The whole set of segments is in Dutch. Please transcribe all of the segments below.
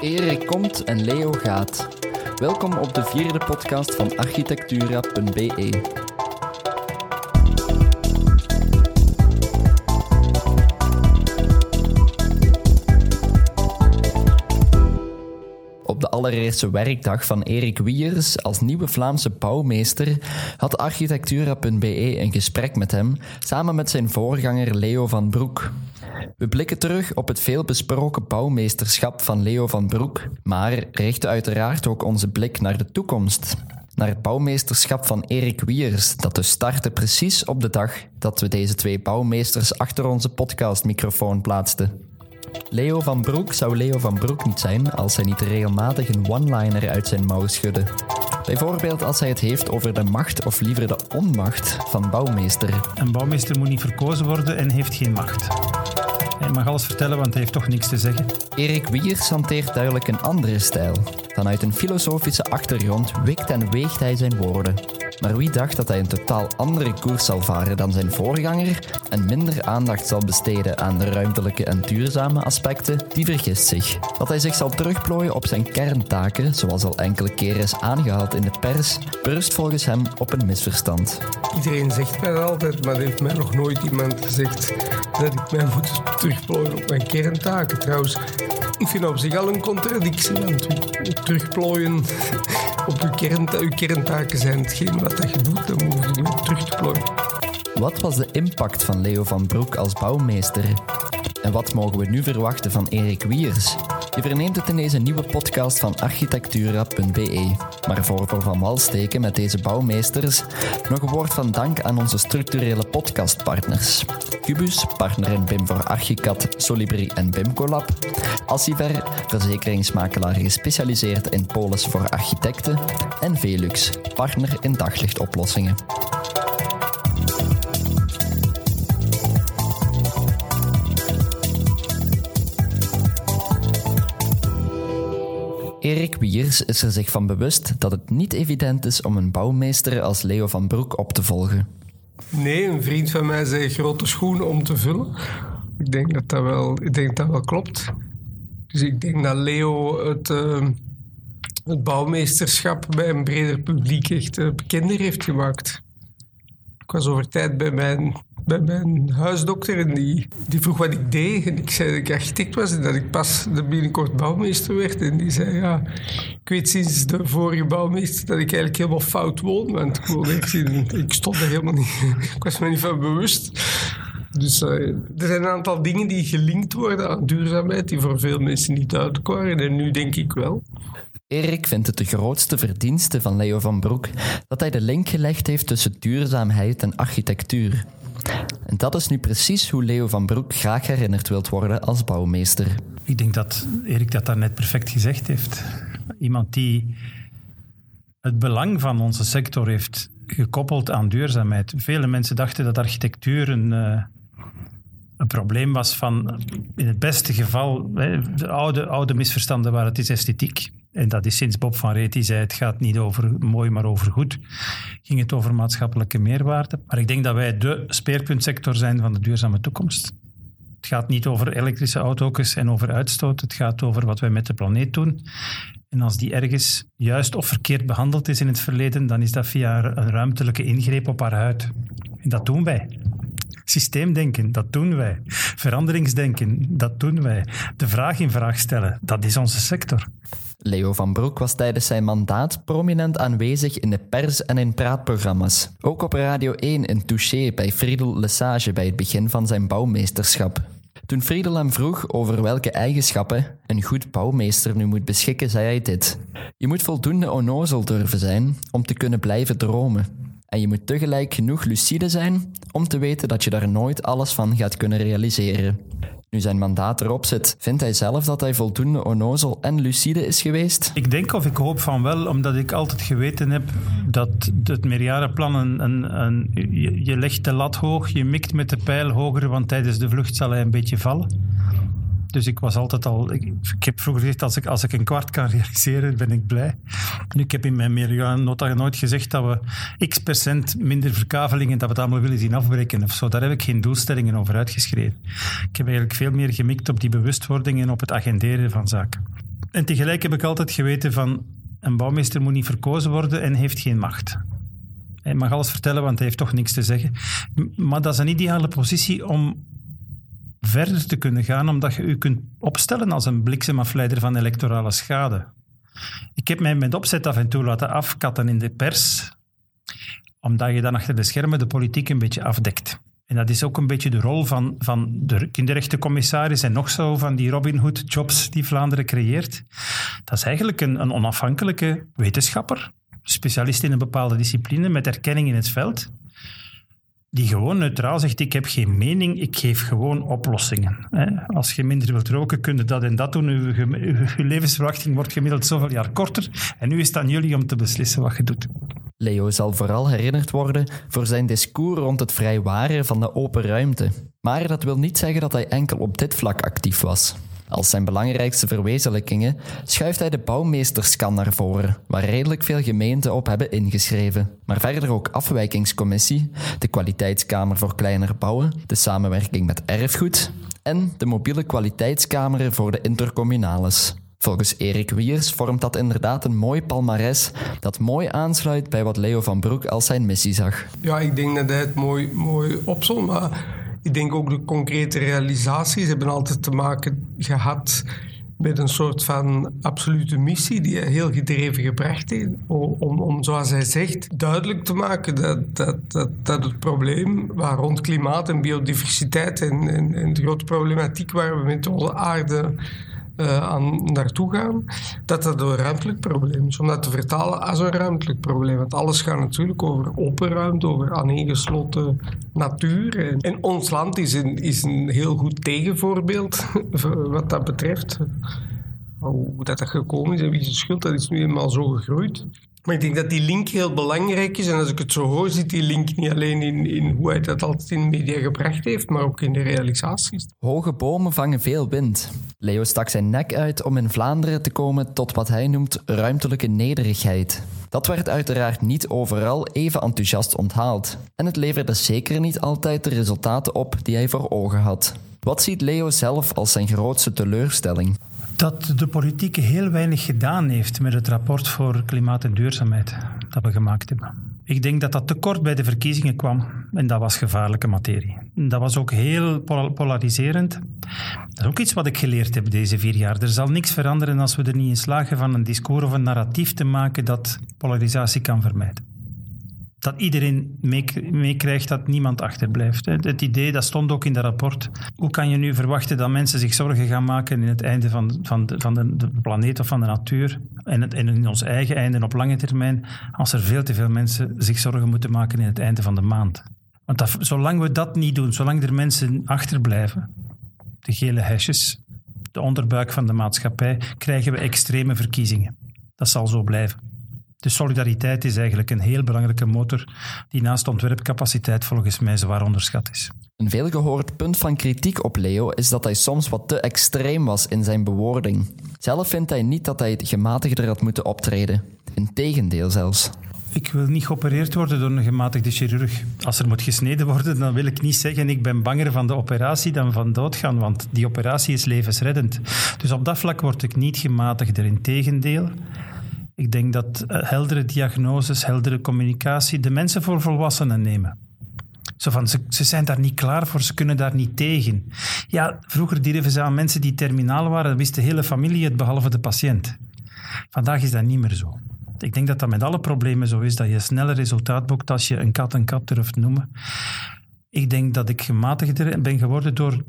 Erik komt en Leo gaat. Welkom op de vierde podcast van architectura.be. Op de allereerste werkdag van Erik Wiers als nieuwe Vlaamse bouwmeester had architectura.be een gesprek met hem samen met zijn voorganger Leo van Broek. We blikken terug op het veelbesproken bouwmeesterschap van Leo van Broek, maar richten uiteraard ook onze blik naar de toekomst. Naar het bouwmeesterschap van Erik Wiers, dat dus startte precies op de dag dat we deze twee bouwmeesters achter onze podcastmicrofoon plaatsten. Leo van Broek zou Leo van Broek niet zijn als hij niet regelmatig een one-liner uit zijn mouw schudde. Bijvoorbeeld als hij het heeft over de macht of liever de onmacht van bouwmeester. Een bouwmeester moet niet verkozen worden en heeft geen macht. Hij mag alles vertellen, want hij heeft toch niks te zeggen. Erik Wiers hanteert duidelijk een andere stijl. Vanuit een filosofische achtergrond wikt en weegt hij zijn woorden. Maar wie dacht dat hij een totaal andere koers zal varen dan zijn voorganger en minder aandacht zal besteden aan de ruimtelijke en duurzame aspecten, die vergist zich. Dat hij zich zal terugplooien op zijn kerntaken, zoals al enkele keren is aangehaald in de pers, berust volgens hem op een misverstand. Iedereen zegt mij altijd, maar heeft mij nog nooit iemand gezegd dat ik mij moet terugplooien op mijn kerntaken. Trouwens, ik vind op zich al een contradictie, want terugplooien op uw, uw kerntaken zijn hetgeen wat je doet, dan moet je niet terug. Wat was de impact van Leo van Broek als bouwmeester? En wat mogen we nu verwachten van Erik Wiers? Je verneemt het in deze nieuwe podcast van architectura.be. Maar voor we van wal steken met deze bouwmeesters, nog een woord van dank aan onze structurele podcastpartners. Cubus, partner in BIM voor Archicad, Solibri en BIMColab. Assiver, verzekeringsmakelaar gespecialiseerd in polis voor architecten. En Velux, partner in daglichtoplossingen. Wiers is er zich van bewust dat het niet evident is om een bouwmeester als Leo van Broek op te volgen. Nee, een vriend van mij zei grote schoenen om te vullen. Ik denk dat dat wel, ik denk dat, dat wel klopt. Dus ik denk dat Leo het, uh, het bouwmeesterschap bij een breder publiek echt uh, bekender heeft gemaakt. Ik was over tijd bij mijn bij mijn huisdokter en die, die vroeg wat ik deed. En ik zei dat ik architect was en dat ik pas de binnenkort bouwmeester werd. En die zei, ja, ik weet sinds de vorige bouwmeester dat ik eigenlijk helemaal fout woon. Want ik, ik stond er helemaal niet, ik was me niet van bewust. Dus uh, er zijn een aantal dingen die gelinkt worden aan duurzaamheid, die voor veel mensen niet duidelijk waren. En nu denk ik wel. Erik vindt het de grootste verdienste van Leo van Broek dat hij de link gelegd heeft tussen duurzaamheid en architectuur. En dat is nu precies hoe Leo van Broek graag herinnerd wilt worden als bouwmeester. Ik denk dat Erik dat daar net perfect gezegd heeft. Iemand die het belang van onze sector heeft gekoppeld aan duurzaamheid. Vele mensen dachten dat architectuur een, uh, een probleem was van, in het beste geval, de oude, oude misverstanden waren het is esthetiek. En dat is sinds Bob van Reet die zei het gaat niet over mooi, maar over goed. Ging het over maatschappelijke meerwaarde. Maar ik denk dat wij de speerpuntsector zijn van de duurzame toekomst. Het gaat niet over elektrische auto's en over uitstoot. Het gaat over wat wij met de planeet doen. En als die ergens juist of verkeerd behandeld is in het verleden, dan is dat via een ruimtelijke ingreep op haar huid. En dat doen wij. Systeemdenken, dat doen wij. Veranderingsdenken, dat doen wij. De vraag in vraag stellen, dat is onze sector. Leo van Broek was tijdens zijn mandaat prominent aanwezig in de pers en in praatprogramma's. Ook op Radio 1 in Touché bij Friedel Lesage bij het begin van zijn bouwmeesterschap. Toen Friedel hem vroeg over welke eigenschappen een goed bouwmeester nu moet beschikken, zei hij dit. Je moet voldoende onnozel durven zijn om te kunnen blijven dromen. En je moet tegelijk genoeg lucide zijn om te weten dat je daar nooit alles van gaat kunnen realiseren. Nu zijn mandaat erop zit, vindt hij zelf dat hij voldoende onnozel en lucide is geweest? Ik denk of ik hoop van wel, omdat ik altijd geweten heb dat het meerjarenplan een, een, je, je legt de lat hoog, je mikt met de pijl hoger, want tijdens de vlucht zal hij een beetje vallen. Dus ik was altijd al. Ik, ik, heb vroeger gezegd: als ik, als ik een kwart kan realiseren, ben ik blij. Nu, ik heb in mijn meerjarennota nooit gezegd dat we x procent minder verkavelingen, dat we het allemaal willen zien afbreken of zo. Daar heb ik geen doelstellingen over uitgeschreven. Ik heb eigenlijk veel meer gemikt op die bewustwording en op het agenderen van zaken. En tegelijk heb ik altijd geweten van een bouwmeester moet niet verkozen worden en heeft geen macht. Hij mag alles vertellen, want hij heeft toch niks te zeggen. Maar dat is een ideale positie om verder te kunnen gaan, omdat je je kunt opstellen als een bliksemafleider van electorale schade. Ik heb mij met opzet af en toe laten afkatten in de pers, omdat je dan achter de schermen de politiek een beetje afdekt. En dat is ook een beetje de rol van, van de kinderrechtencommissaris en nog zo van die Robin Hood jobs die Vlaanderen creëert. Dat is eigenlijk een, een onafhankelijke wetenschapper, specialist in een bepaalde discipline met erkenning in het veld, die gewoon neutraal zegt, ik heb geen mening, ik geef gewoon oplossingen. Als je minder wilt roken, kun je dat en dat doen. Je levensverwachting wordt gemiddeld zoveel jaar korter. En nu is het aan jullie om te beslissen wat je doet. Leo zal vooral herinnerd worden voor zijn discours rond het vrijwaren van de open ruimte. Maar dat wil niet zeggen dat hij enkel op dit vlak actief was. Als zijn belangrijkste verwezenlijkingen schuift hij de bouwmeesterskan naar voren, waar redelijk veel gemeenten op hebben ingeschreven. Maar verder ook afwijkingscommissie, de kwaliteitskamer voor kleinere bouwen, de samenwerking met erfgoed en de mobiele kwaliteitskamer voor de intercommunales. Volgens Erik Wiers vormt dat inderdaad een mooi palmares dat mooi aansluit bij wat Leo van Broek als zijn missie zag. Ja, ik denk dat hij het mooi, mooi opzond, maar ik denk ook de concrete realisaties hebben altijd te maken gehad met een soort van absolute missie die heel gedreven gebracht heeft. Om, om zoals hij zegt, duidelijk te maken dat, dat, dat, dat het probleem waar rond klimaat en biodiversiteit en, en, en de grote problematiek waar we met onze aarde uh, aan naartoe gaan, dat dat een ruimtelijk probleem is. Om dat te vertalen als een ruimtelijk probleem. Want alles gaat natuurlijk over open ruimte, over aaneengesloten natuur. En, ons land is een, is een heel goed tegenvoorbeeld wat dat betreft. Hoe dat, dat gekomen is en wie de schuld, dat is nu eenmaal zo gegroeid. Maar ik denk dat die link heel belangrijk is. En als ik het zo hoor, zit die link niet alleen in, in hoe hij dat altijd in de media gebracht heeft, maar ook in de realisaties. Hoge bomen vangen veel wind. Leo stak zijn nek uit om in Vlaanderen te komen tot wat hij noemt ruimtelijke nederigheid. Dat werd uiteraard niet overal even enthousiast onthaald. En het leverde zeker niet altijd de resultaten op die hij voor ogen had. Wat ziet Leo zelf als zijn grootste teleurstelling? Dat de politiek heel weinig gedaan heeft met het rapport voor klimaat en duurzaamheid dat we gemaakt hebben. Ik denk dat dat te kort bij de verkiezingen kwam en dat was gevaarlijke materie. Dat was ook heel polariserend. Dat is ook iets wat ik geleerd heb deze vier jaar. Er zal niks veranderen als we er niet in slagen van een discours of een narratief te maken dat polarisatie kan vermijden dat iedereen meekrijgt dat niemand achterblijft. Het idee, dat stond ook in dat rapport. Hoe kan je nu verwachten dat mensen zich zorgen gaan maken in het einde van, van, de, van de, planeet of van de natuur en, in ons eigen einde op lange termijn, als er veel te veel mensen zich zorgen moeten maken in het einde van de maand? Want zolang we dat niet doen, zolang er mensen achterblijven, de gele hesjes, de onderbuik van de maatschappij, krijgen we extreme verkiezingen. Dat zal zo blijven. De solidariteit is eigenlijk een heel belangrijke motor die naast ontwerpcapaciteit volgens mij zwaar onderschat is. Een veelgehoord punt van kritiek op Leo is dat hij soms wat te extreem was in zijn bewoording. Zelf vindt hij niet dat hij het gematigder had moeten optreden. Integendeel zelfs. Ik wil niet geopereerd worden door een gematigde chirurg. Als er moet gesneden worden, dan wil ik niet zeggen ik ben banger van de operatie dan van doodgaan, want die operatie is levensreddend. Dus op dat vlak word ik niet gematigder. Integendeel, ik denk dat eh, heldere diagnoses, heldere communicatie de mensen voor volwassenen nemen. Zo van, ze, ze, zijn daar niet klaar voor, ze kunnen daar niet tegen. Ja, vroeger dierven ze aan mensen die terminaal waren, wist de hele familie het, behalve de patiënt. Vandaag is dat niet meer zo. Ik denk dat dat met alle problemen zo is, dat je sneller resultaat boekt als je een kat een kat durft noemen. Ik denk dat ik gematigder ben geworden door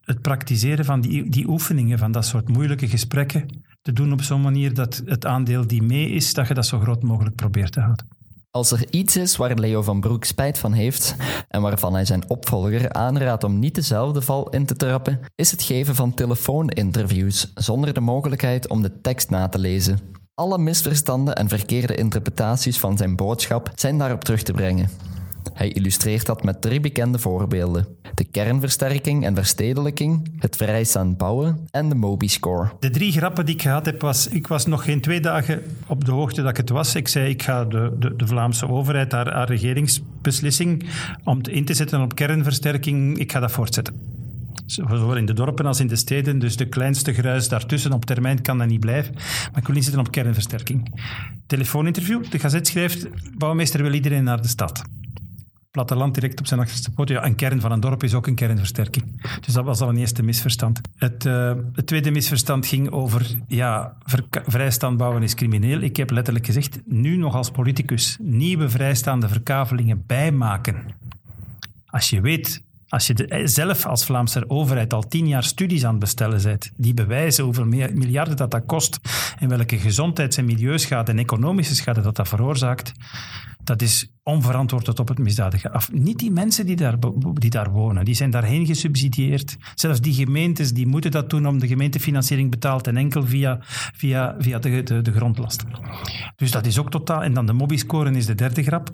het praktiseren van die, die oefeningen, van dat soort moeilijke gesprekken, te doen op zo'n manier dat het aandeel die mee is, dat je dat zo groot mogelijk probeert te houden. Als er iets is waar Leo van Broek spijt van heeft en waarvan hij zijn opvolger aanraadt om niet dezelfde val in te trappen, is het geven van telefooninterviews zonder de mogelijkheid om de tekst na te lezen. Alle misverstanden en verkeerde interpretaties van zijn boodschap zijn daarop terug te brengen. Hij illustreert dat met drie bekende voorbeelden: de kernversterking en verstedelijking, het vrijstaand bouwen en de Mobi-score. De drie grappen die ik gehad heb, was: ik was nog geen twee dagen op de hoogte dat ik het was. Ik zei: ik ga de, de, de Vlaamse overheid, haar, regeringsbeslissing om in te zetten op kernversterking, ik ga dat voortzetten. Zowel in de dorpen als in de steden. Dus de kleinste gruis daartussen op termijn kan dat niet blijven. Maar ik wil niet zitten op kernversterking. Telefooninterview. De gazet schrijft, bouwmeester wil iedereen naar de stad platteland direct op zijn achterste poot. Ja, een kern van een dorp is ook een kernversterking. Dus dat was al een eerste misverstand. Het, uh, het tweede misverstand ging over, ja, vrijstaand bouwen is crimineel. Ik heb letterlijk gezegd, nu nog als politicus, nieuwe vrijstaande verkavelingen bijmaken. Als je weet als je de, zelf als Vlaamse overheid al tien jaar studies aan het bestellen bent, die bewijzen hoeveel miljarden dat dat kost en welke gezondheids- en milieuschade en economische schade dat dat veroorzaakt, dat is onverantwoord op het misdadige af. Niet die mensen die daar, die daar wonen, die zijn daarheen gesubsidieerd. Zelfs die gemeentes die moeten dat doen om de gemeentefinanciering betaald en enkel via, via, via de, de, de. Dus dat is ook totaal. En dan de mobiscoren is de derde grap,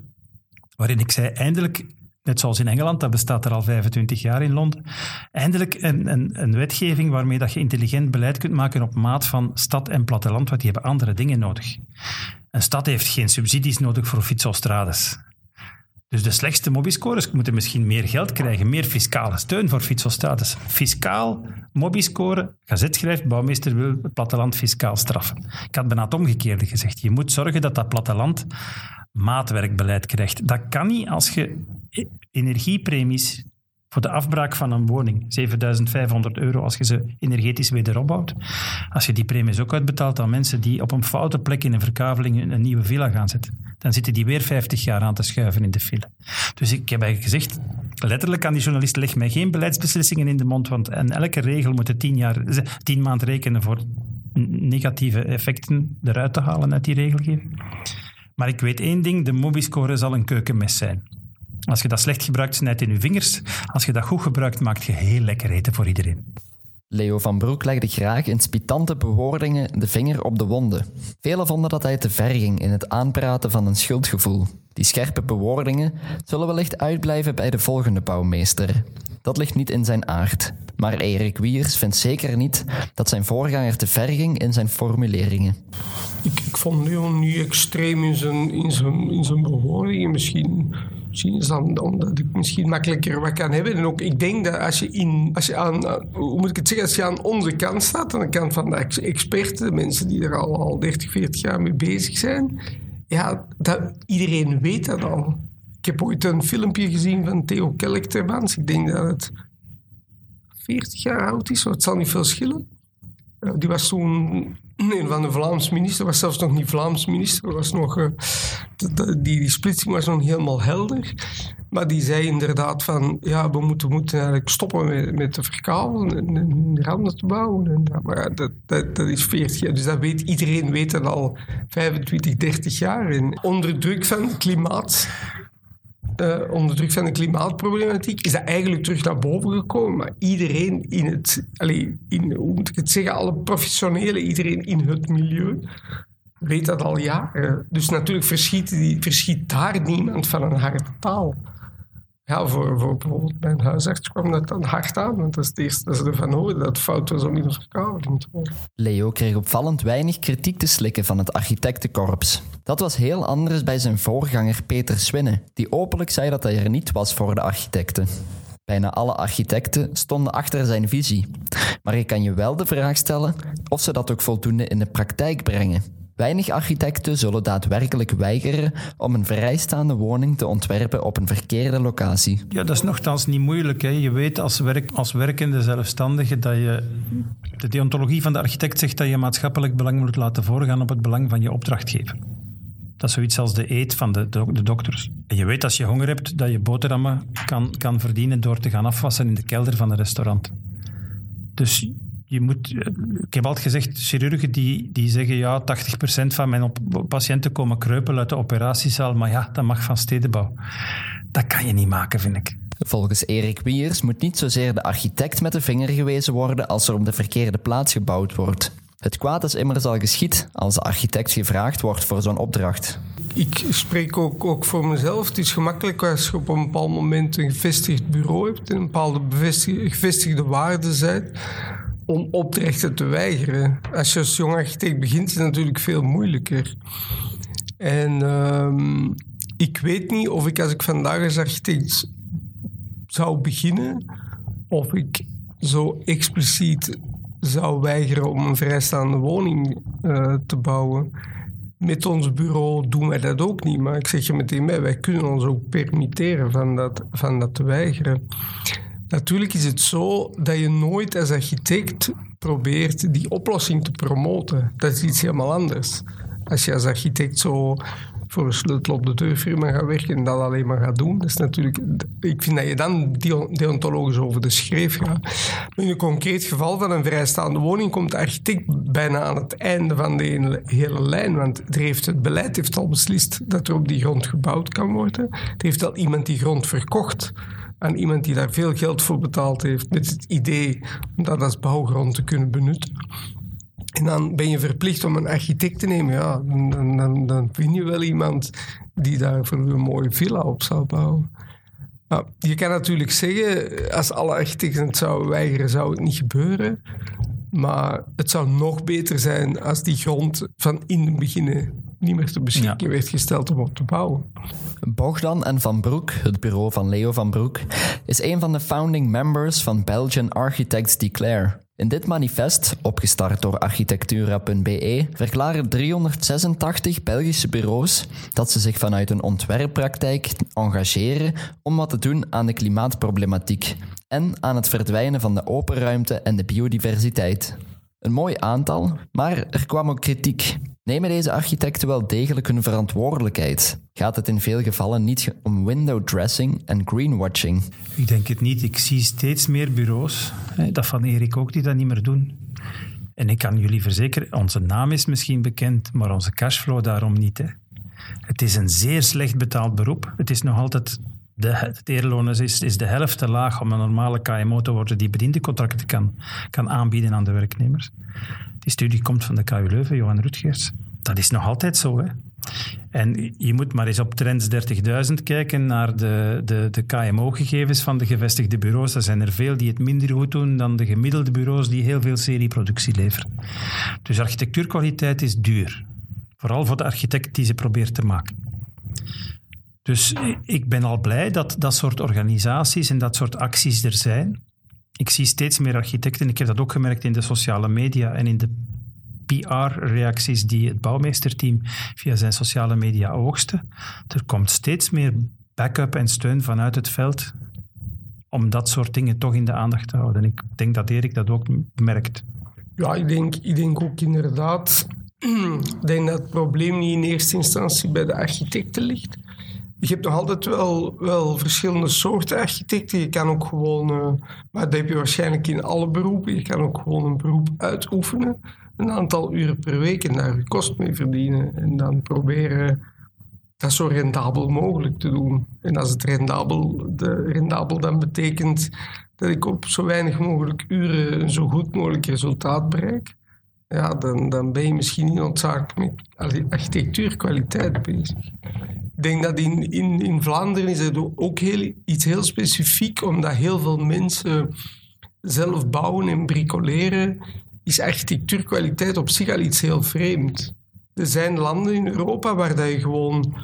waarin ik zei, eindelijk net zoals in Engeland, dat bestaat er al 25 jaar in Londen, eindelijk een, een, een, wetgeving waarmee dat je intelligent beleid kunt maken op maat van stad en platteland, want die hebben andere dingen nodig. Een stad heeft geen subsidies nodig voor fietsostrades. Dus de slechtste mobiscores moeten misschien meer geld krijgen, meer fiscale steun voor fietsostrades. Fiscaal, mobiscore, gazet schrijft, bouwmeester wil het platteland fiscaal straffen. Ik had bijna het omgekeerde gezegd. Je moet zorgen dat dat platteland maatwerkbeleid krijgt. Dat kan niet als je energiepremies voor de afbraak van een woning, 7500 euro als je ze energetisch wederopbouwt. Als je die premies ook uitbetaalt aan mensen die op een foute plek in een verkaveling een nieuwe villa gaan zetten, dan zitten die weer 50 jaar aan te schuiven in de file. Dus ik heb eigenlijk gezegd, letterlijk aan die journalist, leg mij geen beleidsbeslissingen in de mond, want en elke regel moet tien, jaar, tien maanden rekenen voor negatieve effecten eruit te halen uit die regelgeving. Maar ik weet één ding, de Mobiscore zal een keukenmes zijn. Als je dat slecht gebruikt, snijdt in je vingers. Als je dat goed gebruikt, maakt je heel lekker eten voor iedereen. Leo van Broek legde graag in spitante bewoordingen de vinger op de wonden. Velen vonden dat hij te ver ging in het aanpraten van een schuldgevoel. Die scherpe bewoordingen zullen wellicht uitblijven bij de volgende bouwmeester. Dat ligt niet in zijn aard. Maar Erik Wiers vindt zeker niet dat zijn voorganger te ver ging in zijn formuleringen. Ik, ik vond Leon nu extreem in zijn, in zijn, in zijn bewoordingen. Misschien Is dan omdat ik misschien makkelijker wat kan hebben. En ook, ik denk dat als je, in, als je aan, hoe moet ik het zeggen, als je aan onze kant staat, aan de kant van de experten, de mensen die er al, al 30, 40 jaar mee bezig zijn, ja, dat, iedereen weet dat al. Ik heb ooit een filmpje gezien van Theo Kellechterbans. Ik denk dat het 40 jaar oud is, het zal niet veel schillen. Die was toen een van de Vlaams minister, was zelfs nog niet Vlaams minister, was nog, uh, die, die splitsing was nog niet helemaal helder. Maar die zei inderdaad van, ja, we moeten, moeten eigenlijk stoppen met, met te en, en randen te bouwen. En, maar dat, dat, dat, is 40 jaar, dus dat weet iedereen weet dat al 25, 30 jaar. En onder druk van het klimaat uh, onder druk van de klimaatproblematiek, is dat eigenlijk terug naar boven gekomen. Maar iedereen in het, allez, in, hoe moet ik het zeggen, alle professionelen, iedereen in het milieu, weet dat al jaren. Dus natuurlijk verschiet, verschiet daar niemand van een harde taal. Ja, voor, voor bijvoorbeeld mijn huisarts kwam dat dan hard aan. Want dat is het eerste dat ze ervan hoorden, dat fout was om verkaveling te worden. Leo kreeg opvallend weinig kritiek te slikken van het architectenkorps. Dat was heel anders bij zijn voorganger Peter Swinne, die openlijk zei dat hij er niet was voor de architecten. Bijna alle architecten stonden achter zijn visie. Maar je kan je wel de vraag stellen of ze dat ook voldoende in de praktijk brengen. Weinig architecten zullen daadwerkelijk weigeren om een vrijstaande woning te ontwerpen op een verkeerde locatie. Ja, dat is nogthans niet moeilijk. Hè. Je weet als, als werkende zelfstandige dat je. De deontologie van de architect zegt dat je maatschappelijk belang moet laten voorgaan op het belang van je opdrachtgever. Dat is zoiets als de eet van de, de, dokters. En je weet als je honger hebt dat je boterhammen kan, kan verdienen door te gaan afwassen in de kelder van een restaurant. Dus je moet, ik heb altijd gezegd, chirurgen die, die zeggen ja, 80% van mijn patiënten komen kreupelen uit de operatiezaal, maar ja, dat mag van stedenbouw. Dat kan je niet maken, vind ik. Volgens Erik Wiers moet niet zozeer de architect met de vinger gewezen worden als er op de verkeerde plaats gebouwd wordt. Het kwaad is immers al geschied als de architect gevraagd wordt voor zo'n opdracht. Ik spreek ook, ook voor mezelf. Het is gemakkelijk als je op een bepaald moment een gevestigd bureau hebt en een bepaalde gevestigde waarden bent om opdrachten te weigeren. Als je als jong architect begint, is het natuurlijk veel moeilijker. En um, ik weet niet of ik als ik vandaag als architect zou beginnen, of ik zo expliciet zou weigeren om een vrijstaande woning uh, te bouwen. Met ons bureau doen wij dat ook niet. Maar ik zeg je meteen bij, wij kunnen ons ook permitteren van dat, van dat te weigeren. Natuurlijk is het zo dat je nooit als architect probeert die oplossing te promoten. Dat is iets helemaal anders. Als je als architect zo voor een sleutel op de deurfirma gaat werken en dat alleen maar gaat doen. Dat is natuurlijk, ik vind dat je dan deontologisch over de schreef gaat. Maar in een concreet geval van een vrijstaande woning komt de architect bijna aan het einde van de hele lijn. Want heeft, het beleid heeft al beslist dat er op die grond gebouwd kan worden. Er heeft al iemand die grond verkocht aan iemand die daar veel geld voor betaald heeft met het idee om dat als bouwgrond te kunnen benutten. En dan ben je verplicht om een architect te nemen. Ja, dan, dan, dan vind je wel iemand die daar voor een mooie villa op zou bouwen. Je kan natuurlijk zeggen, als alle architecten het zouden weigeren, zou het niet gebeuren. Maar het zou nog beter zijn als die grond van in het begin niet meer te beschikking werd gesteld om op te bouwen. Bogdan en Van Broek, het bureau van Leo van Broek, is een van de founding members van Belgian Architects Declare. In dit manifest, opgestart door architectura.be, verklaren 386 Belgische bureaus dat ze zich vanuit een ontwerppraktijk engageren om wat te doen aan de klimaatproblematiek en aan het verdwijnen van de open ruimte en de biodiversiteit. Een mooi aantal, maar er kwam ook kritiek. Nemen deze architecten wel degelijk hun verantwoordelijkheid? Gaat het in veel gevallen niet om window dressing en greenwashing? Ik denk het niet. Ik zie steeds meer bureaus, dat van Erik ook, die dat niet meer doen. En ik kan jullie verzekeren, onze naam is misschien bekend, maar onze cashflow daarom niet. Hè. Het is een zeer slecht betaald beroep. Het is nog altijd de, het eerloon is, is de helft te laag om een normale KMO te worden die bediendencontracten kan, kan aanbieden aan de werknemers. Die studie komt van de KU Leuven, Johan Rutgers. Dat is nog altijd zo. Hè? En je moet maar eens op Trends 30.000 kijken naar de, de, de KMO-gegevens van de gevestigde bureaus. Er zijn er veel die het minder goed doen dan de gemiddelde bureaus die heel veel serieproductie leveren. Dus architectuurkwaliteit is duur. Vooral voor de architect die ze probeert te maken. Dus ik ben al blij dat dat soort organisaties en dat soort acties er zijn. Ik zie steeds meer architecten, ik heb dat ook gemerkt in de sociale media en in de PR-reacties die het bouwmeesterteam via zijn sociale media oogste. Er komt steeds meer backup en steun vanuit het veld om dat soort dingen toch in de aandacht te houden. Ik denk dat Erik dat ook merkt. Ja, ik denk, ik denk ook inderdaad. ik denk dat het probleem niet in eerste instantie bij de architecten ligt je hebt nog altijd wel, wel verschillende soorten architecten. Je kan ook gewoon, uh, maar dat heb je waarschijnlijk in alle beroepen, je kan ook gewoon een beroep uitoefenen. Een aantal uren per week en daar je kost mee verdienen. En dan proberen dat zo rendabel mogelijk te doen. En als het rendabel, de, rendabel dan betekent dat ik op zo weinig mogelijk uren een zo goed mogelijk resultaat bereik, ja, dan, dan ben je misschien niet noodzakelijk met architectuurkwaliteit bezig. Ik denk dat in, in, in Vlaanderen is het ook heel, iets heel specifiek, omdat heel veel mensen zelf bouwen en bricoleren, is architectuurkwaliteit op zich al iets heel vreemd. Er zijn landen in Europa waar dat je gewoon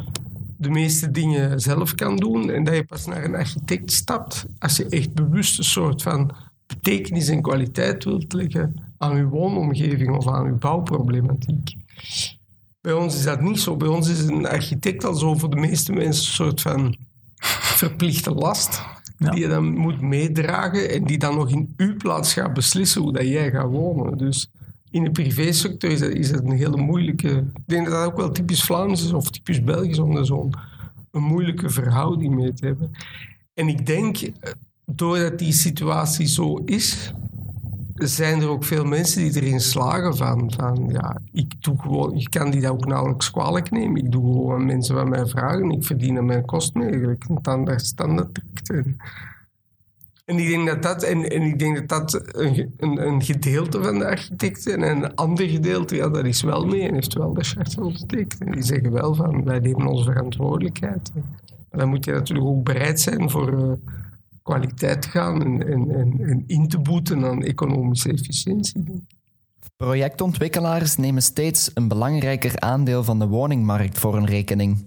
de meeste dingen zelf kan doen en dat je pas naar een architect stapt als je echt bewust een soort van betekenis en kwaliteit wilt leggen aan je woonomgeving of aan je bouwproblematiek. Bij ons is dat niet zo. Bij ons is een architect al zo voor de meeste mensen een soort van verplichte last. Die je dan moet meedragen en die dan nog in uw plaats gaat beslissen hoe dat jij gaat wonen. Dus in de privésector is dat, is dat een hele moeilijke... Ik denk dat dat ook wel typisch Vlaams is of typisch Belgisch om er zo'n een moeilijke verhouding mee te hebben. En ik denk, eh, doordat die situatie zo is, zijn er ook veel mensen die erin slagen van, van ja, ik doe gewoon, je kan die dat ook nauwelijks kwalijk nemen. Ik doe gewoon mensen wat mij vragen, ik verdien aan mijn kosten eigenlijk. En dan daar standaard en, en ik denk dat dat, en, en ik denk dat, dat een, een, een, gedeelte van de architecten en een ander gedeelte, ja, dat is wel mee en heeft wel de charte ondertekend. En die zeggen wel van, wij nemen onze verantwoordelijkheid. Maar dan moet je natuurlijk ook bereid zijn voor... Uh, kwaliteit gaan en, in te boeten aan economische efficiëntie. Projectontwikkelaars nemen steeds een belangrijker aandeel van de woningmarkt voor hun rekening.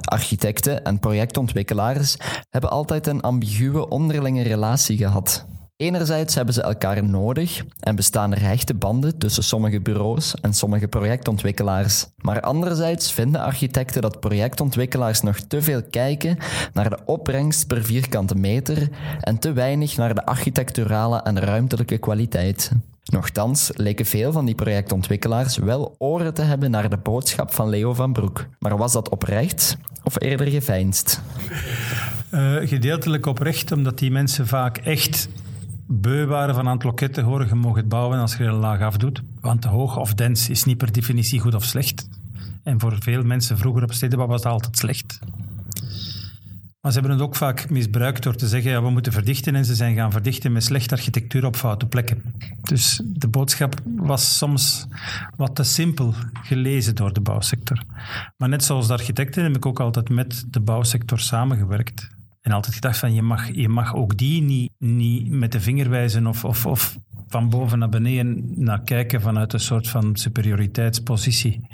Architecten en projectontwikkelaars hebben altijd een ambiguë onderlinge relatie gehad. Enerzijds hebben ze elkaar nodig en bestaan er hechte banden tussen sommige bureaus en sommige projectontwikkelaars. Maar anderzijds vinden architecten dat projectontwikkelaars nog te veel kijken naar de opbrengst per vierkante meter en te weinig naar de architecturale en ruimtelijke kwaliteit. Nochtans leken veel van die projectontwikkelaars wel oren te hebben naar de boodschap van Leo van Broek. Maar was dat oprecht of eerder geveinsd? Uh, gedeeltelijk oprecht, omdat die mensen vaak echt beu waren van aan het loket te horen, je mag het bouwen als je er laag afdoet. Want te hoog of dens is niet per definitie goed of slecht. En voor veel mensen vroeger op stedenbouw was dat altijd slecht. Maar ze hebben het ook vaak misbruikt door te zeggen, ja, we moeten verdichten. En ze zijn gaan verdichten met slechte architectuur op foute plekken. Dus de boodschap was soms wat te simpel gelezen door de bouwsector. Maar net zoals de architecten heb ik ook altijd met de bouwsector samengewerkt. En altijd gedacht van, je mag, je mag ook die niet, niet met de vinger wijzen of, of, of van boven naar beneden naar kijken vanuit een soort van superioriteitspositie.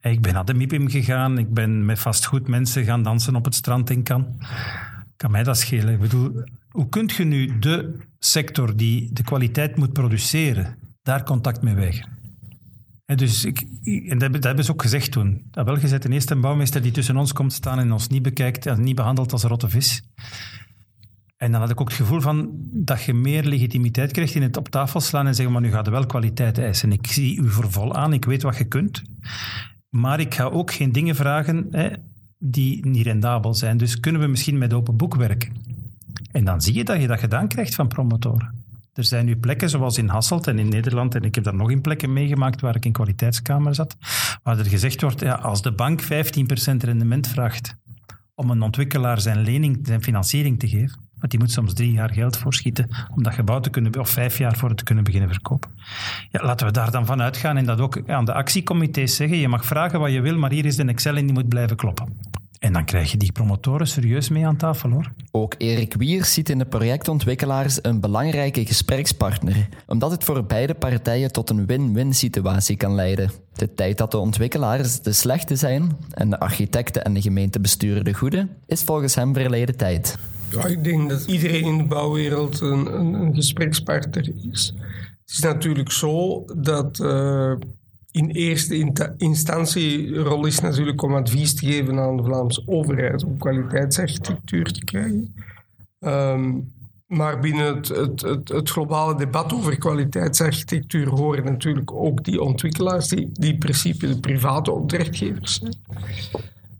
Ik ben naar de MIPIM gegaan, ik ben met vastgoed mensen gaan dansen op het strand in Kan. Kan mij dat schelen? Ik bedoel, hoe kunt je nu de sector die de kwaliteit moet produceren, daar contact mee weigeren? En dus ik, en dat, hebben ze ook gezegd toen. Dat wel gezegd, een eerste bouwmeester die tussen ons komt staan en ons niet bekijkt en niet behandelt als rotte vis. En dan had ik ook het gevoel van dat je meer legitimiteit krijgt in het op tafel slaan en zeggen, maar nu gaat er wel kwaliteit eisen. Ik zie u voor vol aan, ik weet wat je kunt. Maar ik ga ook geen dingen vragen hè, die niet rendabel zijn. Dus kunnen we misschien met open boek werken? En dan zie je dat je dat gedaan krijgt van promotoren. Er zijn nu plekken zoals in Hasselt en in Nederland, en ik heb daar nog in plekken meegemaakt waar ik in kwaliteitskamer zat, waar er gezegd wordt, ja, als de bank 15% rendement vraagt om een ontwikkelaar zijn lening, zijn financiering te geven, want die moet soms drie jaar geld voorschieten om dat gebouw te kunnen, of vijf jaar voor het te kunnen beginnen verkopen. Ja, laten we daar dan van uitgaan en dat ook aan de actiecomité's zeggen. Je mag vragen wat je wil, maar hier is de Excel en die moet blijven kloppen. En dan krijg je die promotoren serieus mee aan tafel hoor. Ook Erik Wiers ziet in de projectontwikkelaars een belangrijke gesprekspartner, omdat het voor beide partijen tot een win-win situatie kan leiden. De tijd dat de ontwikkelaars de slechte zijn en de architecten en de gemeentebesturen de goede, is volgens hem verleden tijd. Ja, ik denk dat iedereen in de bouwwereld een, een, een gesprekspartner is. Het is natuurlijk zo dat uh, in eerste instantie rol is natuurlijk om advies te geven aan de Vlaamse overheid om kwaliteitsarchitectuur te krijgen. Um, maar binnen het, het, het, globale debat over kwaliteitsarchitectuur horen natuurlijk ook die ontwikkelaars, die, die in principe de private opdrachtgevers zijn.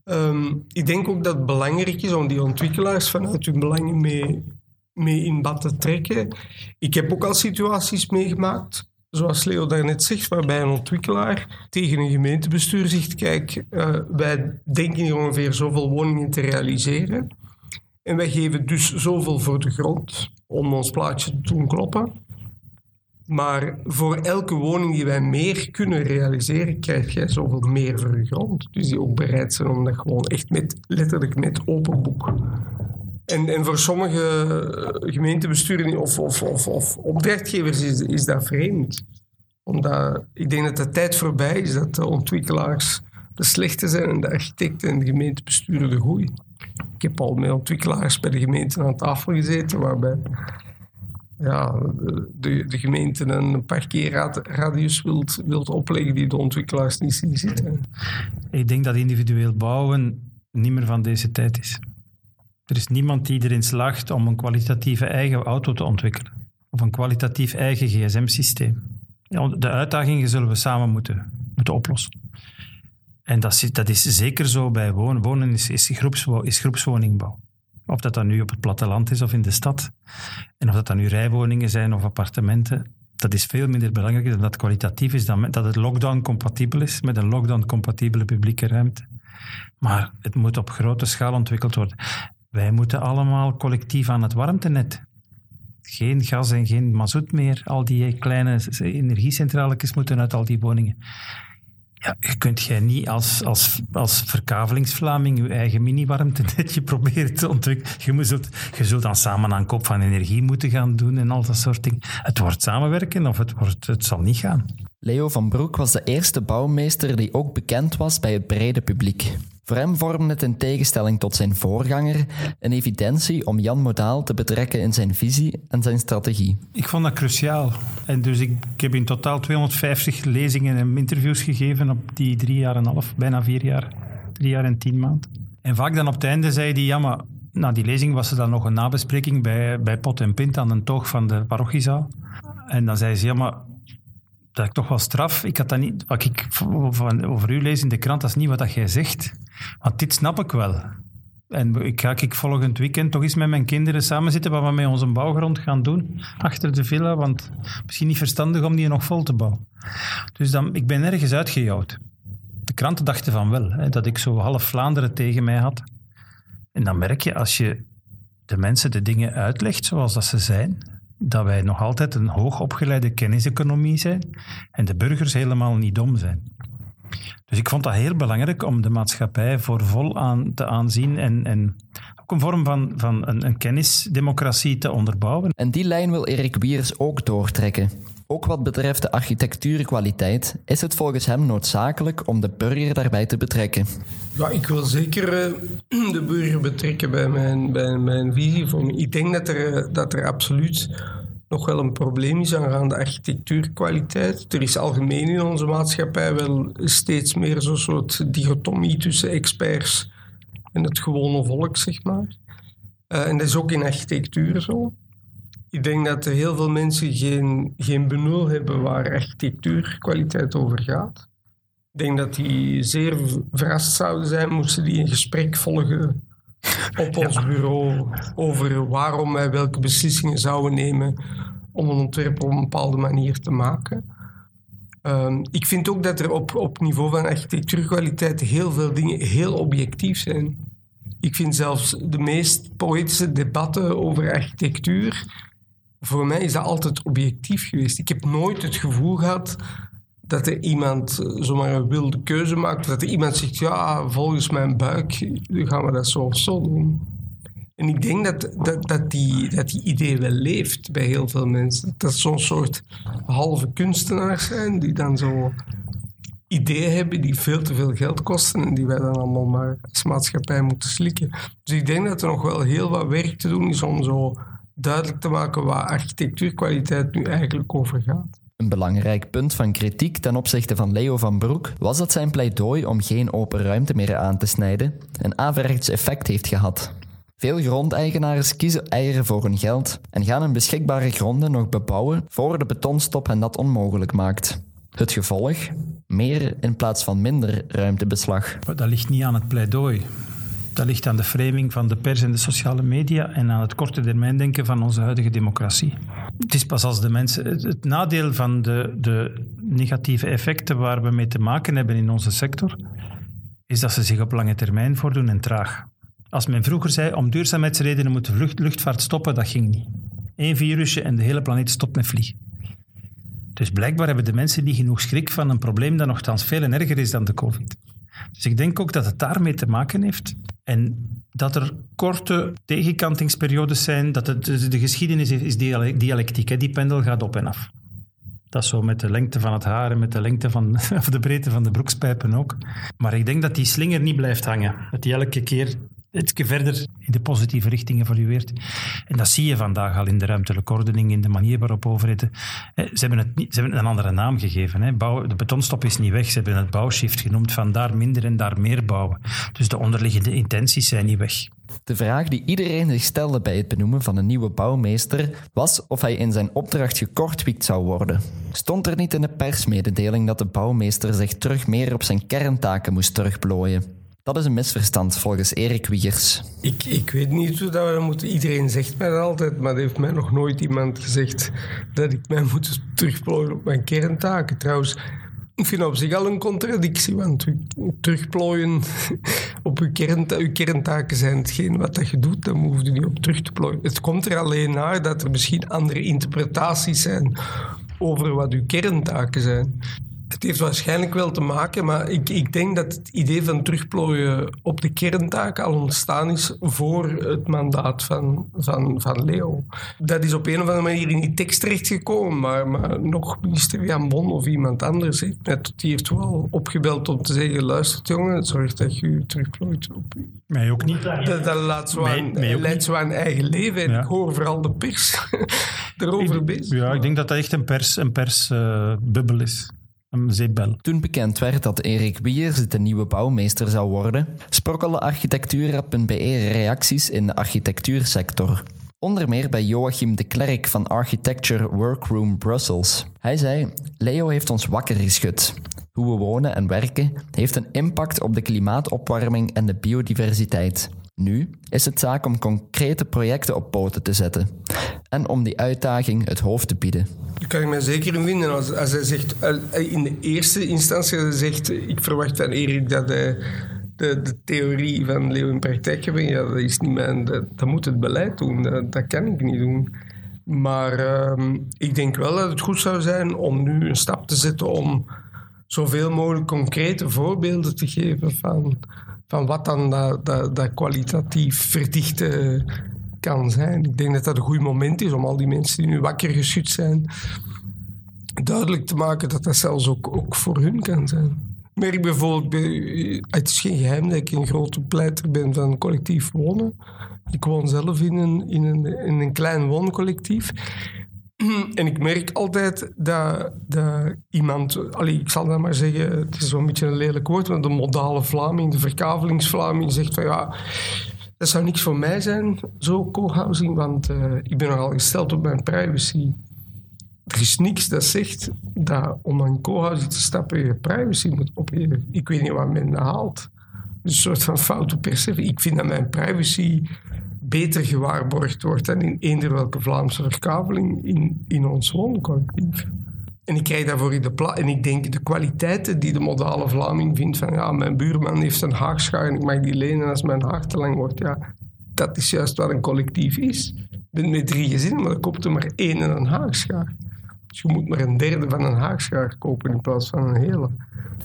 Um, ik denk ook dat het belangrijk is om die ontwikkelaars vanuit hun belangen mee, mee in bad te trekken. Ik heb ook al situaties meegemaakt, zoals Leo daarnet zegt, waarbij een ontwikkelaar tegen een gemeentebestuur zegt: Kijk, uh, wij denken hier ongeveer zoveel woningen te realiseren. En wij geven dus zoveel voor de grond om ons plaatje te doen kloppen. Maar voor elke woning die wij meer kunnen realiseren, krijg jij zoveel meer voor je grond. Dus die ook bereid zijn om dat gewoon echt met, letterlijk met open boek. En, en voor sommige gemeentebesturen of, of, of, of opdrachtgevers is, is dat vreemd. Omdat ik denk dat de tijd voorbij is dat de ontwikkelaars de slechte zijn en de architecten en de gemeentebesturen de goede. Ik heb al met ontwikkelaars bij de gemeente aan tafel gezeten, waarbij ja, de, de gemeente een parkeerradius wilt, wilt opleggen die de ontwikkelaars niet zien zitten. Ik denk dat individueel bouwen niet meer van deze tijd is. Er is niemand die erin slaagt om een kwalitatieve eigen auto te ontwikkelen. Of een kwalitatief eigen gsm-systeem. de uitdagingen zullen we samen moeten, moeten oplossen. En dat is, dat is zeker zo bij wonen. Wonen is, is, is groepswoningbouw. Of dat dan nu op het platteland is of in de stad. En of dat dan nu rijwoningen zijn of appartementen. Dat is veel minder belangrijk dan dat het kwalitatief is, dan dat het lockdown-compatibel is met een lockdown-compatibele publieke ruimte. Maar het moet op grote schaal ontwikkeld worden. Wij moeten allemaal collectief aan het warmtenet. Geen gas en geen mazoet meer. Al die kleine energiecentrales moeten uit al die woningen. Ja, je kunt jij niet als, als, als verkavelingsvlaming je eigen mini-warmtenetje proberen te ontwikkelen. Je, zult, je zult dan samen aan kop van energie moeten gaan doen en al dat soort dingen. Het wordt samenwerken of het, wordt, het zal niet gaan. Leo van Broek was de eerste bouwmeester die ook bekend was bij het brede publiek. Voor vormde het in tegenstelling tot zijn voorganger een evidentie om Jan Modaal te betrekken in zijn visie en zijn strategie. Ik vond dat cruciaal. En dus ik, heb in totaal 250 lezingen en interviews gegeven op die drie jaar en half, bijna vier jaar. Drie jaar en tien maanden. En vaak dan op het einde zei hij, ja maar na die lezing was er dan nog een nabespreking bij, bij Pot en Pint aan een toog van de parochiezaal. En dan zei ze, ja maar dat ik toch wel straf. Ik had dat niet, wat ik over u lees in de krant, dat is niet wat dat jij zegt. Want dit snap ik wel. En ik ga ik volgend weekend toch eens met mijn kinderen samen zitten wat we met onze bouwgrond gaan doen achter de villa, want misschien niet verstandig om die nog vol te bouwen. Dus dan, ik ben ergens uitgejouwd. De kranten dachten van wel, hè, dat ik zo half Vlaanderen tegen mij had. En dan merk je als je de mensen de dingen uitlegt zoals dat ze zijn, dat wij nog altijd een hoogopgeleide kenniseconomie zijn en de burgers helemaal niet dom zijn. Dus ik vond dat heel belangrijk om de maatschappij voor vol aan te aanzien en, en ook een vorm van, van een, een kennisdemocratie te onderbouwen. En die lijn wil Erik Wiers ook doortrekken. Ook wat betreft de architectuurkwaliteit is het volgens hem noodzakelijk om de burger daarbij te betrekken. Ja, ik wil zeker uh, de burger betrekken bij mijn, bij mijn visie. Ik denk dat er, dat er absoluut nog wel een probleem is aan de architectuurkwaliteit. Er is algemeen in onze maatschappij wel steeds meer zo'n soort dichotomie tussen experts en het gewone volk, zeg maar. Uh, en dat is ook in architectuur zo. Ik denk dat er heel veel mensen geen, geen benul hebben waar architectuurkwaliteit over gaat. Ik denk dat die zeer verrast zouden zijn moesten die een gesprek volgen op ons bureau over waarom wij welke beslissingen zouden nemen om een ontwerp op een bepaalde manier te maken. Um, ik vind ook dat er op, op niveau van architectuurkwaliteit heel veel dingen heel objectief zijn. Ik vind zelfs de meest poëtische debatten over architectuur voor mij is dat altijd objectief geweest. Ik heb nooit het gevoel gehad dat er iemand eh, zomaar een wilde keuze maakt. Dat er iemand zegt, ja, volgens mijn buik gaan we dat zo of zo doen. En ik denk dat, dat, dat, die, dat die idee wel leeft bij heel veel mensen. Dat zo'n soort halve kunstenaars zijn die dan zo ideeën hebben die veel te veel geld kosten en die wij dan allemaal maar als maatschappij moeten slikken. Dus ik denk dat er nog wel heel wat werk te doen is om zo duidelijk te maken waar architectuurkwaliteit nu eigenlijk over gaat. Een belangrijk punt van kritiek ten opzichte van Leo van Broek was dat zijn pleidooi om geen open ruimte meer aan te snijden een averechts effect heeft gehad. Veel grondeigenaars kiezen eieren voor hun geld en gaan hun beschikbare gronden nog bebouwen voor de betonstop hen dat onmogelijk maakt. Het gevolg? Meer in plaats van minder ruimtebeslag. Dat ligt niet aan het pleidooi. Dat ligt aan de framing van de pers en de sociale media en aan het korte termijn denken van onze huidige democratie. Het is pas als de mensen. Het nadeel van de, de negatieve effecten waar we mee te maken hebben in onze sector, is dat ze zich op lange termijn voordoen en traag. Als men vroeger zei om duurzaamheidsredenen moet de luchtvaart stoppen, dat ging niet. Eén virusje en de hele planeet stopt met vliegen. Dus blijkbaar hebben de mensen niet genoeg schrik van een probleem dat nogthans veel erger is dan de COVID. Dus ik denk ook dat het daarmee te maken heeft. En dat er korte tegenkantingsperiodes zijn, dat het, de geschiedenis is dialectiek. Hè? Die pendel gaat op en af. Dat is zo met de lengte van het haar en met de lengte van, of de breedte van de broekspijpen ook. Maar ik denk dat die slinger niet blijft hangen. Dat die elke keer het verder in de positieve richting evolueert. En dat zie je vandaag al in de ruimtelijke ordening, in de manier waarop overheden... Ze hebben het ze hebben een andere naam gegeven. Hè. Bouw, de betonstop is niet weg, ze hebben het bouwshift genoemd, van daar minder en daar meer bouwen. Dus de onderliggende intenties zijn niet weg. De vraag die iedereen zich stelde bij het benoemen van een nieuwe bouwmeester was of hij in zijn opdracht gekortwiekt zou worden. Stond er niet in de persmededeling dat de bouwmeester zich terug meer op zijn kerntaken moest terugplooien? Dat is een misverstand volgens Erik Wiegers. Ik, ik weet niet hoe dat we moeten. Iedereen zegt mij dat altijd, maar er heeft mij nog nooit iemand gezegd dat ik mij moet terugplooien op mijn kerntaken. Trouwens, ik vind op zich al een contradictie, want terugplooien op uw, kernta uw kerntaken zijn hetgeen wat dat je doet, dan hoef je niet op terug te plooien. Het komt er alleen naar dat er misschien andere interpretaties zijn over wat uw kerntaken zijn. Het heeft waarschijnlijk wel te maken, maar ik, ik denk dat het idee van terugplooien op de kerntaak al ontstaan is voor het mandaat van, van, van Leo. Dat is op een of andere manier in die tekst terechtgekomen, maar, maar nog minister Jan Bon of iemand anders heeft tot hier toe al opgebeld om te zeggen, luister jongen, zorg dat je je terugplooit op Mij ook niet. Dat, dat laat zo Mij- aan, mij leidt zo aan eigen leven en Ja. ik hoor vooral de pers erover bezig. Ja, ik denk dat dat echt een pers, een persbubbel is. Toen bekend werd dat Erik Wiers de nieuwe bouwmeester zou worden, sprokkelde architectura.be reacties in de architectuursector. Onder meer bij Joachim de Klerk van Architecture Workroom Brussels. Hij zei: Leo heeft ons wakker geschud. Hoe we wonen en werken heeft een impact op de klimaatopwarming en de biodiversiteit. Nu is het zaak om concrete projecten op poten te zetten en om die uitdaging het hoofd te bieden. Daar kan ik mij zeker in vinden. Als, als hij zegt, eh, in de eerste instantie zegt, ik verwacht van Erik dat hij de, de theorie van Leo in praktijk brengen. Ja, dat is niet mijn, dat, moet het beleid doen. Dat, dat kan ik niet doen. Maar ehm, ik denk wel dat het goed zou zijn om nu een stap te zetten om zoveel mogelijk concrete voorbeelden te geven van, van wat dan dat, kwalitatief verdichte kan zijn. Ik denk dat dat een goed moment is om al die mensen die nu wakker geschud zijn, duidelijk te maken dat dat zelfs ook, ook voor hun kan zijn. Merk bijvoorbeeld, bij- het is geen geheim dat ik een grote pleiter ben van collectief wonen. Ik woon zelf in een, in een, in een klein wooncollectief. En ik merk altijd dat, dat iemand, allee, ik zal dat maar zeggen, het is zo'n beetje een lelijk woord, maar de modale Vlaming, de verkavelingsvlaming, zegt van ja, dat zou niks voor mij zijn, zo co-housing, want eh, ik ben nogal gesteld op mijn privacy. Er is niks dat zegt dat om een co-housing te stappen je privacy moet opgeven. Ik weet niet wat men haalt. Een soort van foute perceptie. Ik vind dat mijn privacy beter gewaarborgd wordt dan in eender welke Vlaamse verkaveling in, in ons wooncollectief. En ik krijg daarvoor in de. En ik denk de kwaliteiten die de modale Vlaming vindt van ja, mijn buurman heeft een haagschaar en ik mag die lenen als mijn haar te lang wordt. Ja, dat is juist wat een collectief is. Je bent met drie gezinnen, maar er komt er maar één en een haagschaar. Dus je moet maar een derde van een haagschaar kopen in plaats van een hele.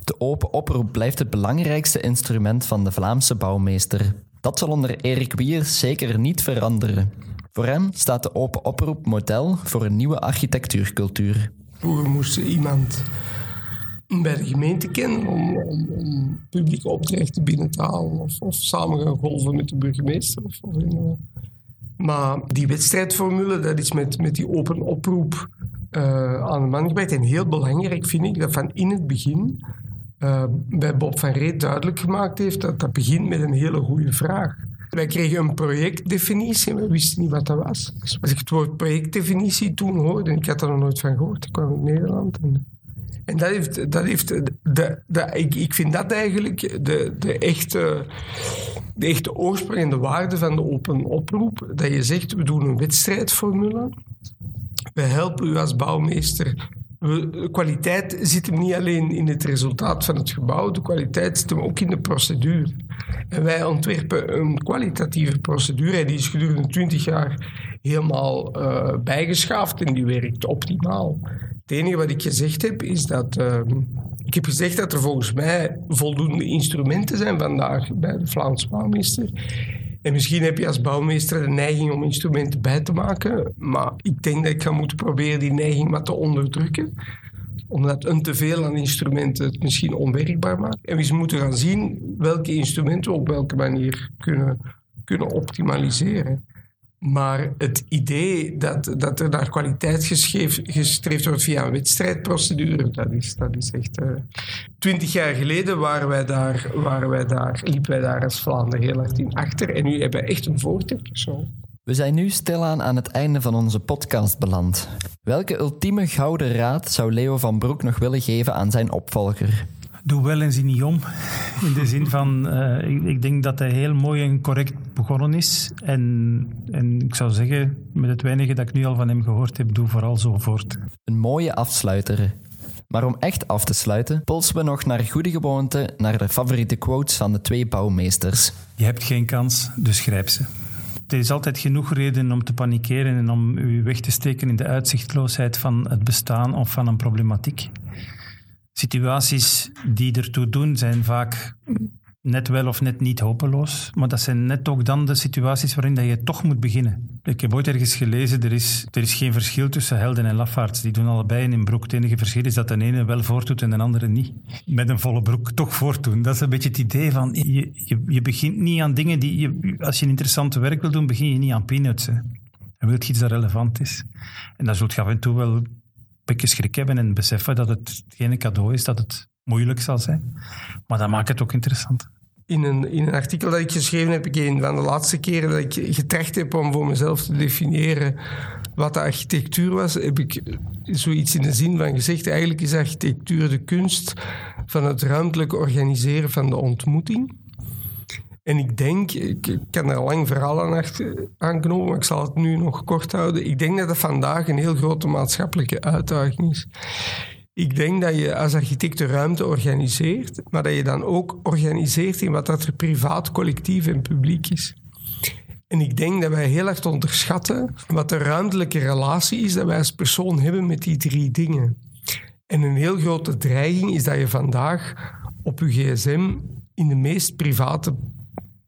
De open oproep blijft het belangrijkste instrument van de Vlaamse bouwmeester. Dat zal onder Erik Wiers zeker niet veranderen. Voor hem staat de open oproep model voor een nieuwe architectuurcultuur. Vroeger moest je iemand bij de gemeente kennen om, publieke opdrachten binnen te halen of, of samen gaan golven met de burgemeester. Of, of maar die wedstrijdformule, dat is met, met die open oproep eh, aan de man. En heel belangrijk vind ik dat van in het begin bij Bob van Reet duidelijk gemaakt heeft dat dat begint met een hele goede vraag. Wij kregen een projectdefinitie en we wisten niet wat dat was. Dus als ik het woord projectdefinitie toen hoorde, en ik had er nog nooit van gehoord, ik kwam uit Nederland. En, en dat heeft, dat heeft de, ik, ik vind dat eigenlijk de, de, echte, de echte oorsprong en de waarde van de open oproep. Dat je zegt, we doen een wedstrijdformule. We helpen u als bouwmeester. De kwaliteit zit hem niet alleen in het resultaat van het gebouw, de kwaliteit zit hem ook in de procedure. En wij ontwerpen een kwalitatieve procedure, die is gedurende 20 jaar helemaal uh, bijgeschaafd en die werkt optimaal. Het enige wat ik gezegd heb, is dat. Uh, ik heb gezegd dat er volgens mij voldoende instrumenten zijn vandaag bij de Vlaamse bouwmeester. En misschien heb je als bouwmeester de neiging om instrumenten bij te maken. Maar ik denk dat ik ga moeten proberen die neiging wat te onderdrukken. Omdat een teveel aan instrumenten het misschien onwerkbaar maakt. En we moeten gaan zien welke instrumenten we op welke manier kunnen, kunnen optimaliseren. Maar het idee dat, dat er naar kwaliteit gestreefd wordt via een wedstrijdprocedure, dat is, dat is echt... Uh, twintig jaar geleden waren wij daar, waren wij daar, liepen wij daar als Vlaanderen heel hard in achter. En nu hebben we echt een voortrekker zo. We zijn nu stilaan aan het einde van onze podcast beland. Welke ultieme gouden raad zou Leo van Broek nog willen geven aan zijn opvolger? Doe wel en zie niet om. In de zin van, uh, ik, ik, denk dat hij heel mooi en correct begonnen is. En, en ik zou zeggen, met het weinige dat ik nu al van hem gehoord heb, doe vooral zo voort. Een mooie afsluiter. Maar om echt af te sluiten, polsen we nog naar goede gewoonte naar de favoriete quotes van de twee bouwmeesters. Je hebt geen kans, dus grijp ze. Er is altijd genoeg reden om te panikeren en om u weg te steken in de uitzichtloosheid van het bestaan of van een problematiek. Situaties die ertoe doen zijn vaak net wel of net niet hopeloos. Maar dat zijn net ook dan de situaties waarin dat je toch moet beginnen. Ik heb ooit ergens gelezen, er is, er is geen verschil tussen helden en lafaards. Die doen allebei in broek. Het enige verschil is dat de ene wel voortdoet en de andere niet. Met een volle broek toch voortdoen. Dat is een beetje het idee van, je, je, je begint niet aan dingen die... Je, als je een interessante werk wil doen, begin je niet aan peanuts. Hè. Dan wil je iets dat relevant is. En dan zult je af en toe wel een beetje schrik hebben en beseffen dat het geen cadeau is, dat het moeilijk zal zijn. Maar dat maakt het ook interessant in een, in een artikel dat ik geschreven heb, een van de laatste keren dat ik getracht heb om voor mezelf te definiëren wat de architectuur was, heb ik zoiets in de zin van gezegd, eigenlijk is architectuur de kunst van het ruimtelijk organiseren van de ontmoeting. En ik denk, ik kan er lang verhaal aan aanknopen, maar ik zal het nu nog kort houden. Ik denk dat het vandaag een heel grote maatschappelijke uitdaging is. Ik denk dat je als architect de ruimte organiseert, maar dat je dan ook organiseert in wat dat er privaat, collectief en publiek is. En ik denk dat wij heel erg onderschatten wat de ruimtelijke relatie is dat wij als persoon hebben met die drie dingen. En een heel grote dreiging is dat je vandaag op je gsm in de meest private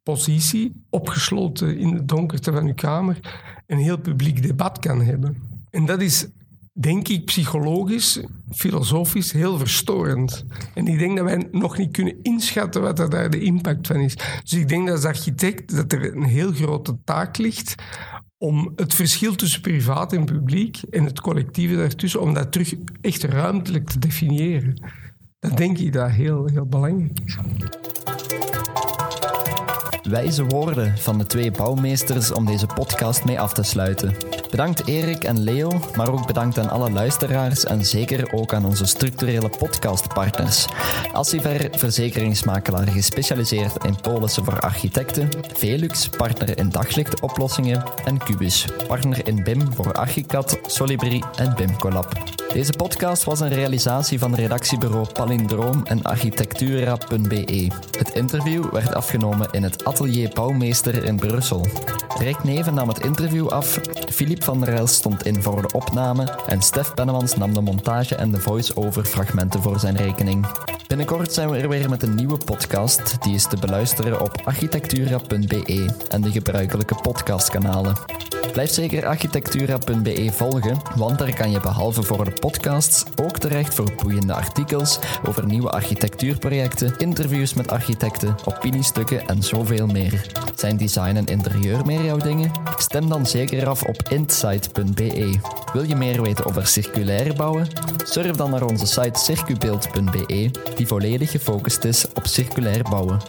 positie, opgesloten in de donkerte van je kamer, een heel publiek debat kan hebben. En dat is denk ik, psychologisch, filosofisch heel verstorend. En ik denk dat wij nog niet kunnen inschatten wat er daar de impact van is. Dus ik denk dat als architect dat er een heel grote taak ligt om het verschil tussen privaat en publiek en het collectieve daartussen, om dat terug echt ruimtelijk te definiëren. Dat denk ik dat heel, heel belangrijk is. Wijze woorden van de twee bouwmeesters om deze podcast mee af te sluiten. Bedankt Erik en Leo, maar ook bedankt aan alle luisteraars en zeker ook aan onze structurele podcastpartners. Assiver, verzekeringsmakelaar gespecialiseerd in polissen voor architecten, Velux, partner in daglichtoplossingen en Cubus, partner in BIM voor Archicad, Solibri en BIM Collab. Deze podcast was een realisatie van redactiebureau Palindroom en architectura.be. Het interview werd afgenomen in het atelier Bouwmeester in Brussel. Rick Neven nam het interview af, Philippe van der Rijl stond in voor de opname en Stef Pennemans nam de montage en de voice-over fragmenten voor zijn rekening. Binnenkort zijn we er weer met een nieuwe podcast. Die is te beluisteren op architectura.be en de gebruikelijke podcastkanalen. Blijf zeker architectura.be volgen, want daar kan je behalve voor de podcasts ook terecht voor boeiende artikels over nieuwe architectuurprojecten, interviews met architecten, opiniestukken en zoveel meer. Zijn design en interieur meer jouw dingen? Stem dan zeker af op insight.be. Wil je meer weten over circulair bouwen? Surf dan naar onze site circubeeld.be, die volledig gefocust is op circulair bouwen.